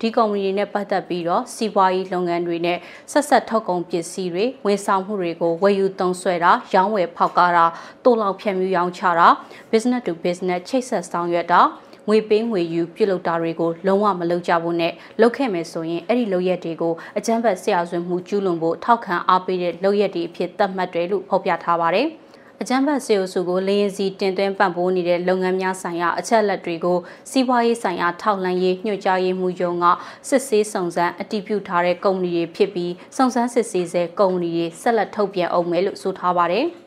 ဒီကုမ္ပဏီတွေနဲ့ပတ်သက်ပြီးတော့စီးပွားရေးလုပ်ငန်းတွေနဲ့ဆက်ဆက်ထုတ်ကုန်ပစ္စည်းတွေဝန်ဆောင်မှုတွေကိုဝယ်ယူသုံးစွဲတာရောင်းဝယ်ဖောက်ကားတာတိုးလောက်ဖြန့်မြူရောင်းချတာ business to business ချိတ်ဆက်ဆောင်ရွက်တာ ငွေပေးငွေယူပြုလုပ်တာတွေကိုလုံးဝမလုပ်ကြဘူးနဲ့လုပ်ခဲ့မယ်ဆိုရင်အဲ့ဒီလုပ်ရက်တွေကိုအကြမ်းဖက်ဆရာဆွေမှုကျူးလွန်ဖို့ထောက်ခံအားပေးတဲ့လုပ်ရက်တွေအဖြစ်သတ်မှတ်တယ်လို့ဖော်ပြထားပါတယ်။အကြမ်းဖက်စေအုပ်စုကိုလေရင်စီတင်သွင်းပံ့ပိုးနေတဲ့လုပ်ငန်းများဆိုင်ရာအချက်အလက်တွေကိုစီးပွားရေးဆိုင်ရာထောက်လှမ်းရေးညွှန်ကြားရေးမှူးရုံးကစစ်ဆေးစုံစမ်းအတည်ပြုထားတဲ့ကုမ္ပဏီတွေဖြစ်ပြီးစုံစမ်းစစ်ဆေးဆဲကုမ္ပဏီတွေဆက်လက်ထုတ်ပြန်အောင်မယ်လို့ဆိုထားပါတယ်။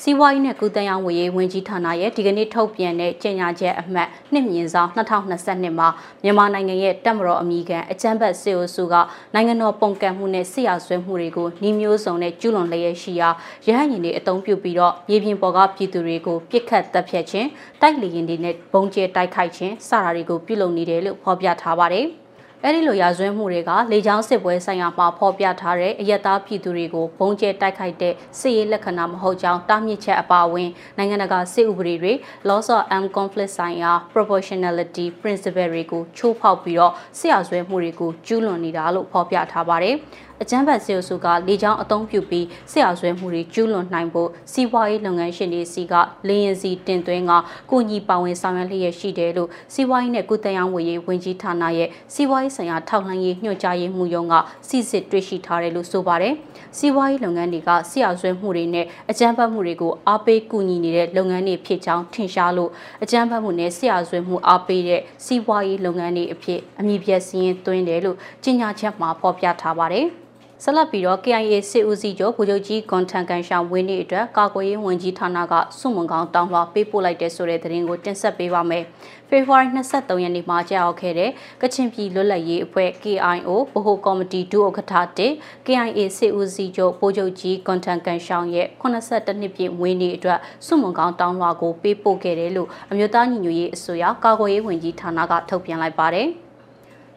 စီးပွားရေးနဲ့ကုသရေးဝန်ကြီးဝန်ကြီးဌာနရဲ့ဒီကနေ့ထုတ်ပြန်တဲ့ကြေညာချက်အမှတ်နှစ်မြင်ဆောင်2022မှာမြန်မာနိုင်ငံရဲ့တပ်မတော်အမိခံအကြမ်းဖက်စစ်အုပ်စုကနိုင်ငံတော်ပုံကန့်မှုနဲ့စစ်ရာဆွဲမှုတွေကိုနှီးမျိုးစုံနဲ့ကျူးလွန်လျက်ရှိရာရဟန်းရင်တွေအုံပြုပြီးတော့မြေပြင်ပေါ်ကပြည်သူတွေကိုပြစ်ခတ်တပ်ဖြတ်ခြင်းတိုက်လေရင်တွေနဲ့ဘုံကျဲတိုက်ခိုက်ခြင်းစတာတွေကိုပြုလုပ်နေတယ်လို့ဖော်ပြထားပါတယ်။ အဲ့ဒီလိုရာဇဝဲမှုတွေကလေကြောင်းစစ်ပွဲဆိုင်ရာမှာဖော်ပြထားတဲ့အယက်သားပြည်သူတွေကိုဘုံကျဲတိုက်ခိုက်တဲ့စစ်ရေးလက္ခဏာမဟုတ်ကြောင်းတားမြစ်ချက်အပါအဝင်နိုင်ငံတကာစစ်ဥပဒေတွေ laws of armed conflict ဆိုင်ရာ proportionality principle တွေကိုချိုးဖောက်ပြီးတော့စစ်ရာဇဝဲမှုတွေကိုကျူးလွန်နေတာလို့ဖော်ပြထားပါတယ်။ အကြမ်းဖက်စစ်အုပ်စုကလေကြောင်းအုံပြုပြီးဆရာဆွဲမှုတွေကျူးလွန်နိုင်ဖို့စီးပွားရေးလုပ်ငန်းရှင်တွေစီကလေရင်စီတင်သွင်းကကိုညီပါဝင်ဆောင်ရွက်လျက်ရှိတယ်လို့စီးပွားရေးနဲ့ကုသရေးဝန်ကြီးဝန်ကြီးဌာနရဲ့စီးပွားရေးဆိုင်ရာထောက်လှမ်းရေးညွှန်ကြားရေးမှူးရုံးကစစ်စစ်တွေ့ရှိထားတယ်လို့ဆိုပါတယ်။စီးပွားရေးလုပ်ငန်းတွေကဆရာဆွဲမှုတွေနဲ့အကြမ်းဖက်မှုတွေကိုအားပေးကူညီနေတဲ့လုပ်ငန်းတွေဖြစ်ကြောင်းထင်ရှားလို့အကြမ်းဖက်မှုနဲ့ဆရာဆွဲမှုအားပေးတဲ့စီးပွားရေးလုပ်ငန်းတွေအဖြစ်အမည်ပြစည်းရင်းသွင်းတယ်လို့ကြေညာချက်မှာဖော်ပြထားပါတယ်။ ဆက်လက်ပြီးတော့ KIA စစ်ဦးစီးချုပ်ဗိုလ်ချုပ်ကြီးကွန်ထန်ကန်ရှောင်းဝင်းနေအတွက်ကာကွယ်ရေးဝန်ကြီးဌာနကစုမုံကောင်တောင်းလွှာပေးပို့လိုက်တဲ့ဆိုတဲ့သတင်းကိုတင်ဆက်ပေးပါမယ်။ဖေဖော်ဝါရီ23ရက်နေ့မှာကြာရောက်ခဲ့တဲ့ကချင်ပြည်လွတ်လပ်ရေးအဖွဲ့ KIO ဗဟိုကော်မတီဒုဥက္ကဋ္ဌတစ် KIA စစ်ဦးစီးချုပ်ဗိုလ်ချုပ်ကြီးကွန်ထန်ကန်ရှောင်းရဲ့82နှစ်ပြည့်ဝင်းနေအတွက်စုမုံကောင်တောင်းလွှာကိုပေးပို့ခဲ့တယ်လို့အမျိုးသားညီညွတ်ရေးအစိုးရကာကွယ်ရေးဝန်ကြီးဌာနကထုတ်ပြန်လိုက်ပါတယ်။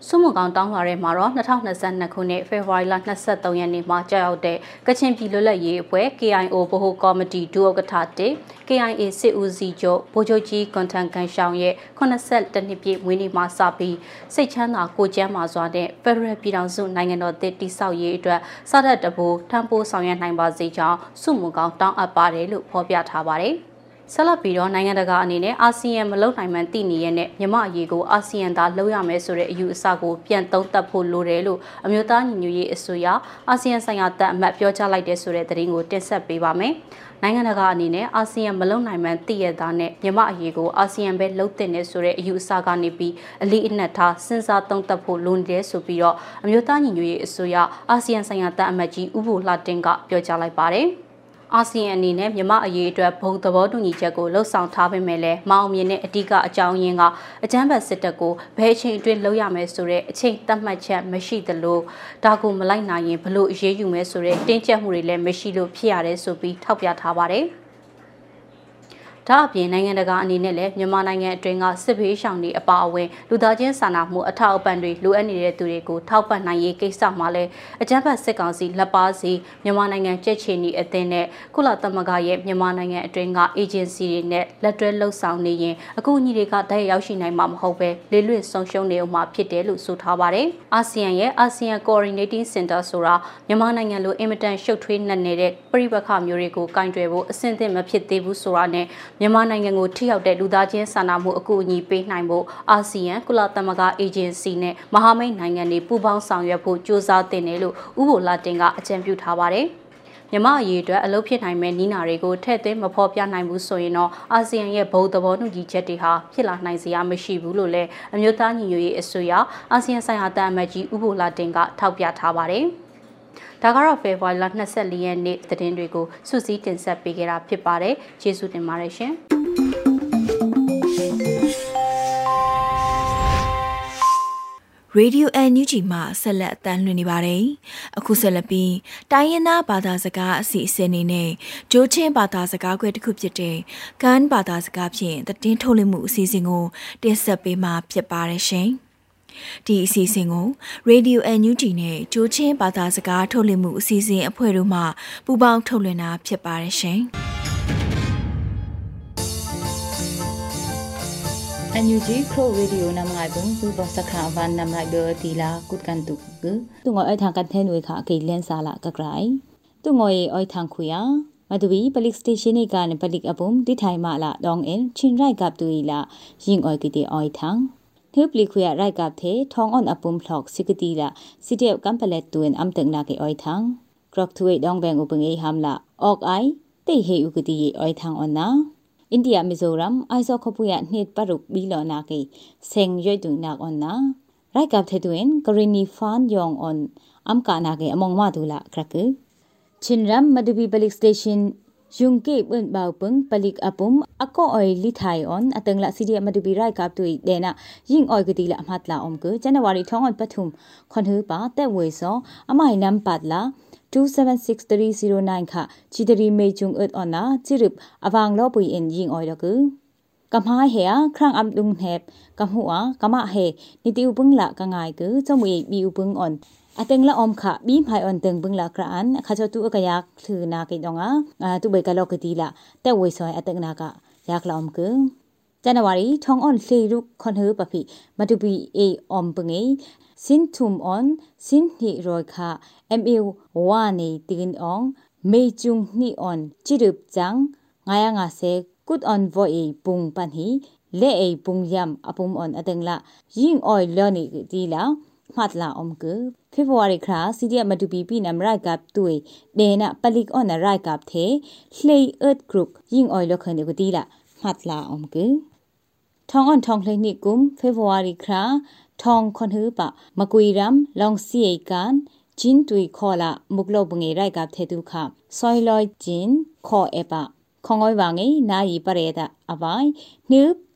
စုမှုကောင်တောင်းလာတဲ့မှာတော့2022ခုနှစ်ဖေဖော်ဝါရီလ23ရက်နေ့မှာကြာရောက်တဲ့ကချင်ပြည်လွတ်လပ်ရေးအဖွဲ့ KIO ဗဟိုကော်မတီဒုဥက္ကဋ္ဌတစ် KIA စစ်ဦးစီးချုပ်ဗိုလ်ချုပ်ကြီးကွန်ထန်ကန်ရှောင်းရဲ့82နှစ်ပြည့်မွေးနေ့မှာစပြီးစိတ်ချမ်းသာကိုကျမ်းမာစွာနဲ့ဖက်ဒရယ်ပြည်ထောင်စုနိုင်ငံတော်တည်တည်ဆောက်ရေးအတွက်စတဲ့တဘူထံပိုးဆောင်ရွက်နိုင်ပါစေကြောင်းစုမှုကောင်တောင်းအပ်ပါတယ်လို့ဖော်ပြထားပါတယ်။ ဆက်လက်ပြီးတော့နိုင်ငံတကာအနေနဲ့အာဆီယံမလုံနိုင်မှန်းသိနေရတဲ့မြမအရေးကိုအာဆီယံသာလှုပ်ရမယ်ဆိုတဲ့အယူအဆကိုပြန်သုံးသပ်ဖို့လိုတယ်လို့အမျိုးသားညီညွတ်ရေးအစိုးရအာဆီယံဆိုင်ရာတပ်အမတ်ပြောကြားလိုက်တဲ့ဆိုတဲ့သတင်းကိုတင်ဆက်ပေးပါမယ်။နိုင်ငံတကာအနေနဲ့အာဆီယံမလုံနိုင်မှန်းသိရတာနဲ့မြမအရေးကိုအာဆီယံပဲလှုပ်တင်နေဆိုတဲ့အယူအဆကနေပြီးအလေးအနက်ထားစဉ်းစားသုံးသပ်ဖို့လိုနေတယ်ဆိုပြီးတော့အမျိုးသားညီညွတ်ရေးအစိုးရအာဆီယံဆိုင်ရာတပ်အမတ်ကြီးဥပ္ပိုလတင်ကပြောကြားလိုက်ပါတယ်။ အာဆီယံအနေနဲ့မြမအရေးအတွက်ဘုံသဘောတူညီချက်ကိုလှုပ်ဆောင်ထားပေမဲ့လည်းမအောင်မြင်တဲ့အဓိကအကြောင်းရင်းကအကြမ်းဖက်စစ်တပ်ကိုဘယ်အချိန်အတွင်းလှုပ်ရမယ်ဆိုတဲ့အချိန်သတ်မှတ်ချက်မရှိသလိုဒါကိုမလိုက်နိုင်ရင်ဘလို့အရေးယူမယ်ဆိုတဲ့တင်းကျပ်မှုတွေလည်းမရှိလို့ဖြစ်ရတယ်ဆိုပြီးထောက်ပြထားပါတယ်။ ဒါအပြင်နိုင်ငံတကာအနေနဲ့လည်းမြန်မာနိုင်ငံအတွင်းကစစ်ဘေးရှောင်တွေအပါအဝင်လူသားချင်းစာနာမှုအထောက်အပံ့တွေလိုအပ်နေတဲ့သူတွေကိုထောက်ပံ့နိုင်ရေးကိစ္စမှာလည်းအကြမ်းဖက်စစ်ကောင်စီလက်ပါစီမြန်မာနိုင်ငံကြက်ချီနီအသင်းနဲ့ကုလသမဂ္ဂရဲ့မြန်မာနိုင်ငံအတွင်းကအေဂျင်စီတွေနဲ့လက်တွဲလှုပ်ဆောင်နေရင်အကူအညီတွေကတည့်ရောက်ရှိနိုင်မှာမဟုတ်ပဲလေလွတ်ဆုံးရှုံးနေအောင်မှာဖြစ်တယ်လို့ဆိုထားပါတယ်။အာဆီယံရဲ့ ASEAN Coordinating Center ဆိုတာမြန်မာနိုင်ငံလိုအင်မတန်ရှုပ်ထွေးနှက်နေတဲ့ပြည်ပခမျိုးတွေကိုကင်တွယ်ဖို့အဆင့်သင့်မဖြစ်သေးဘူးဆိုတာနဲ့မြန်မာနိုင်ငံကိုထိရောက်တဲ့လူသားချင်းစာနာမှုအကူအညီပေးနိုင်ဖို့အာဆီယံကုလသမဂ္ဂအေဂျင်စီနဲ့မဟာမိတ်နိုင်ငံတွေပူးပေါင်းဆောင်ရွက်ဖို့ကြိုးစားတင်တယ်လို့ဥပိုလာတင်ကအကြံပြုထားပါတယ်။မြမအရေးအတွက်အလုပ်ဖြစ်နိုင်မဲ့နီးနာတွေကိုထည့်သွင်းမဖော်ပြနိုင်ဘူးဆိုရင်တော့အာဆီယံရဲ့ဘုံသဘောတူညီချက်တွေဟာဖြစ်လာနိုင်စရာမရှိဘူးလို့လည်းအမျိုးသားညီညွတ်ရေးအစိုးရအာဆီယံဆိုင်ရာတန်အမတ်ကြီးဥပိုလာတင်ကထောက်ပြထားပါတယ်။ ဒါကတော့ဖေဖော်ဝါရီလ24ရက်နေ့သတင်းတွေကိုစုစည်းတင်ဆက်ပေးခဲ့တာဖြစ်ပါတယ်ကျေးဇူးတင်ပါတယ်ရှင်
ရေဒီယိုအန်ယူဂျီမှဆက်လက်အသံလွှင့်နေပါတယ်။အခုဆက်လက်ပြီးတိုင်းရင်းသားဘာသာစကားအစီအစဉ်နေနဲ့ဂျိုးချင်းဘာသာစကားခွဲတစ်ခုဖြစ်တဲ့ကန်ဘာသာစကားဖြင့်တည်င်းထုတ်လွှင့်မှုအစီအစဉ်ကိုတင်ဆက်ပေးမှာဖြစ်ပါတယ်ရှင်။ ဒီအစီအစဉ်ကို Radio NUG နဲ့ကြိုချင်းဘာသာစကားထုတ်လွှင့်မှုအစီအစဉ်အဖွဲ့တို့မှပူးပေါင်းထုတ်လွှင့်တာဖြစ်ပါတယ်ရှင်။
NUG Pro Radio နမ်ငိုင်ဘုံဘူဘစခရာဝန်နမ်ငိုင်ဒေတီလာကုတ်ကန်တုကသူငိုအိုက်ထန်ကန်ထဲနွေခါကေလန်ဆာလာကကရိုင်သူငိုရေအိုက်ထန်ခွေယာမတူဘီပလစ်စတေရှင်းနေကန်ပလစ်အပုံဒီထိုင်မလာဒေါင်အင်ချင်းရိုက်ကပ်တူရီလာယင်းအိုကီတီအိုက်ထန် ทยมาละดองเอ็นชินไรกับตุยละยิงอยกิติอยทางเฮปลิคุยไรกับเททองอ่อนอปุมพลอกสิกตีละสิเดียวกัมเปเลตตุนอัมตึงนาเกออยทังกรอกทเวดองแบงอุปงเอฮัมละออกไอเตเฮอุกตีออยทังออนนาอินเดียมิโซรัมไอซอคปุยะเนตปรุกบีลอนาเกเซงย่อยตุนากออนนาไรกับเทตุนกรินีฟานยองออนอัมกานาเกอมองมาดูละครักชินรัมมาดูบีบลิกสเตชัน yung ke bun bau pung palik apum ako oi li thai on ateng la sidia madubi rai kap tui dena ying oi gudi la mat la om ku january thong on pathum khon hu pa tet we so amai nam pat la 276309ခချီတရီမေကျုံအတ်အနာချီရပ်အဝางလောပွေအင်ယင်းအော်ရကူကမ္ဟာဟေခရန့်အမ်ဒုံဟက်ကမ္ဟူအာကမဟေနိတိဥပငလာကငိုင်ကူချမွေဘီဥပငအွန်အတငလာအုံခဘီမိုင်အွန်တင ဘငလာကရန်ခါချတူအကယာသူနာကေတော့ငါတူဘေကလောကတိလာတဲ့ဝေဆွိုင်အတငနာကယာကလောမ်ကူဇန်နဝါရီထုံအွန်လေရုခွန်ဟပဖိမတူပီအေအုံပငေစင်ထုမ်အွန်စင်ဟီရိုခါ MA ဝါနေတင်အောင်မေကျုံနှီအွန်ချီရုပ်ချန်ငါယငါဆေကုတ်အွန်ဗိုအေပုန်ပန်ဟီလေအေပုန်ယမ်အပုံအွန်အတငလာယင်းအော်လော်နီတီလာ မှတ်လာအောင်ကဖေဖော်ဝါရီခရာစီဒီယမတူပီပီနမ်ရိုက်ကပ်တွေဒေနာပလိကအွန်ရိုက်ကပ်သေးလှေအတ်ဂရုပယင်းအော်လော်ခန်ဒီကတီလာမှတ်လာအောင်ကทองอ่อนทองเลยนี่กุมเฟบรุรีคราทองคนหือปะมะกุยรัมลองเสียกันจินตุยคอละมุกโลบงเงไรกับเทตุค่ะซอยลอยจินคอเอปะခငွိုင်းဝငေနာယီပရေတာအဝိုင်နှု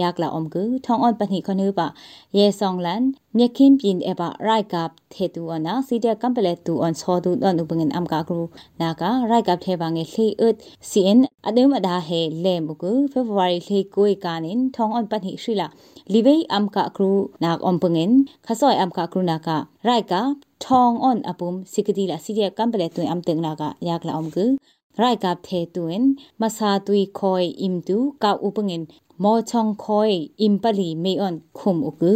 ยากละอมกือทองอ่อนปันหิคนึบะเยซองลันเนคิมปินเอบะไรกับเทตูอนะซีเดียกัมเปเลตูออนซอดูดอนอุบเงินอัมกากรูนากะไรกับเทบางเอลีอึดซีเอ็นอดิมอดาเฮเลมุกือเฟบวารีลีกุยกานินทองอ่อนปันหิชิละลิเบยอัมกากรูนากอมปเงินขะซอยอัมกากรูนากะไรกับทองอ่อนอปุมสิกดีละซีเดียกัมเปเลตูอัมตึงนากะยากละอมกือรายกับเทตุนมาซาตุยคอยอิมตุกับอุปเงิน မ်ပလက်တူအမ်တင်နာကယာကလာအုံကူရိုက်ကပ်ထေတူင်မဆာတူခွိုအင်တူကောက်ဥပငင်မောချောင်ခွိုအင်ပလီမေအွန်ခုမ်ဥကူ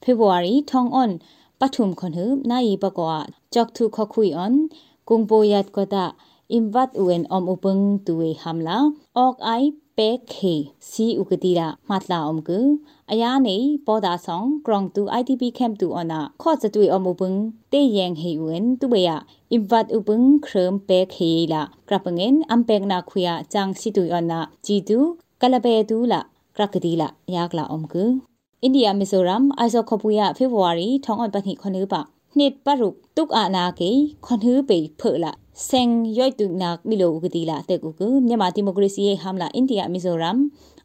ဖေဖော်ဝါရီထောင်းအွန်ပထုမ်ခွန်ဟုနိုင်ပကောจอกทุขคุยออนกุงโปยัดก็ตาอิมวัดอุเอนอมอุปงตุเวฮัมลาออกไอเปกเฮซีอุกติระมัดลาอมกุအယားနေပေါ်တာဆောင်กรองตู ITP camp ตูอนาข้อจะตุยอมอุปงเตยงเฮอุเอนตุเบยอิมวั ကလပေတူလာကရကဒီလာယာကလာအုံကူအိန္ဒိယမီဇိုရမ်အိုင်ဇိုခပူယာဖေဖော်ဝါရီထောင်းအပတ်နိခွန်နူပါနှစ်ပရုတုကအနာကေခွန်ဟူပေဖလာဆင်ရွိုက်တုနာမီလိုဦးကတိလာတဲ့ကူကမြန်မာဒီမိုကရေစီရဲ့ဟမ်လာအိန္ဒိယမီဇိုရမ်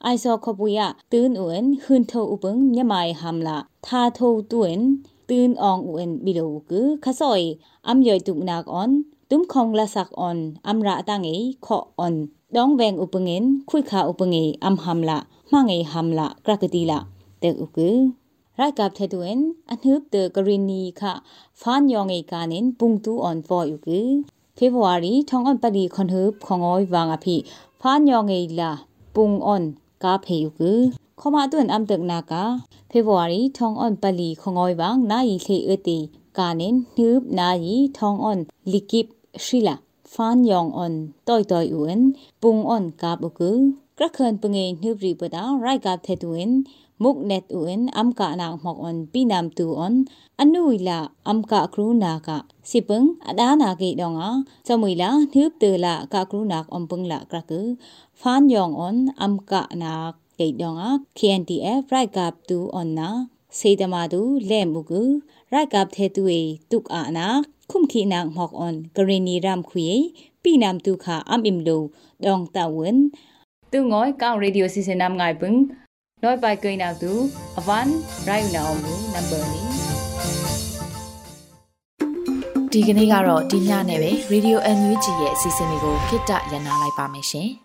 အိုင်ဇိုခပူယာတူန်အွန်ဟွန်ထိုဥပငမြန်မာရဲ့ဟမ်လာသာထိုတူန်တူန်အောင်အွန်မီလိုကခဆော့အမ်ရွိုက်တုနာကွန်တုမ်ခေါင္လာဆက်အွန်အမ်ရာတငေခော့အွန် ดองแวงอุปเงินคุยขาอุปเงยอัมหัมละมาเงยหัมละกรากตีละเตกอุกือรายกับเทดวนอันฮึบเตกรินีค่ะฟานยองเอกานินปุงตูออนฟออยู่กือဖေဖော်ဝါရီထောင်းအန်ပတိခွန်ဟုခွန်ငောဝါငါဖိဖာညောငေလာပုံအွန်ကာဖေယုကခမအတွန်အမ်တက်နာကာဖေဖော်ဝါရီထောင်းအန်ပလီခွန်ငောဝါငနာယီခေအတီကာနင်နှူးနာယီထောင်းအွန်လီကိပရှိလာ ဖန်ယောင်အွန်တိုတိုယွန်ပုန်အွန်ကပ်ကုကရခန်ပငေနှုပရိပဒရိုက်ကပ်တဲ့တွင်မုကနက်ဦးအမ်ကာနာမောက်အွန်ပိနမ်တူအွန်အနုဝီလာအမ်ကာကရုနာကစိပင်းအဒါနာကေဒေါငါစမွေလာနှုပတေလာကကရုနာအွန်ပင်းလာကရကုဖန်ယောင်အွန်အမ်ကာနာကေဒေါငါ KNTF ရိုက်ကပ်တူအွန်နာစေတမတူလဲမှုကုရိုက်ကပ်တဲ့သူေတုကအာနာ อัมกะนาเกดองอา KNTF ไรกับตูออนนาစေတမာသူလဲ့မှုကူရိုက်ကပ်သေးသူေတုကအာနာခုမ်ခိနန်ဟောက်အွန်ဂရီနီရမ်ခွေပိနမ်တုခအမ်အင်လိုဒေါန်တဝင်းသူငွိုင်းကောင်ရေဒီယိုစီစင်နမ်ငိုင်ပឹងน้อยไปเกยนาตูอวันไรယူနာအောင်မူနံပါတ်နီ
ဒီကနေ့ကတော့ဒီညနဲ့ပဲ Radio NUG ရဲ့အစီအစဉ်လေးကိုခਿੱတရနာလိုက်ပါမယ်ရှင်။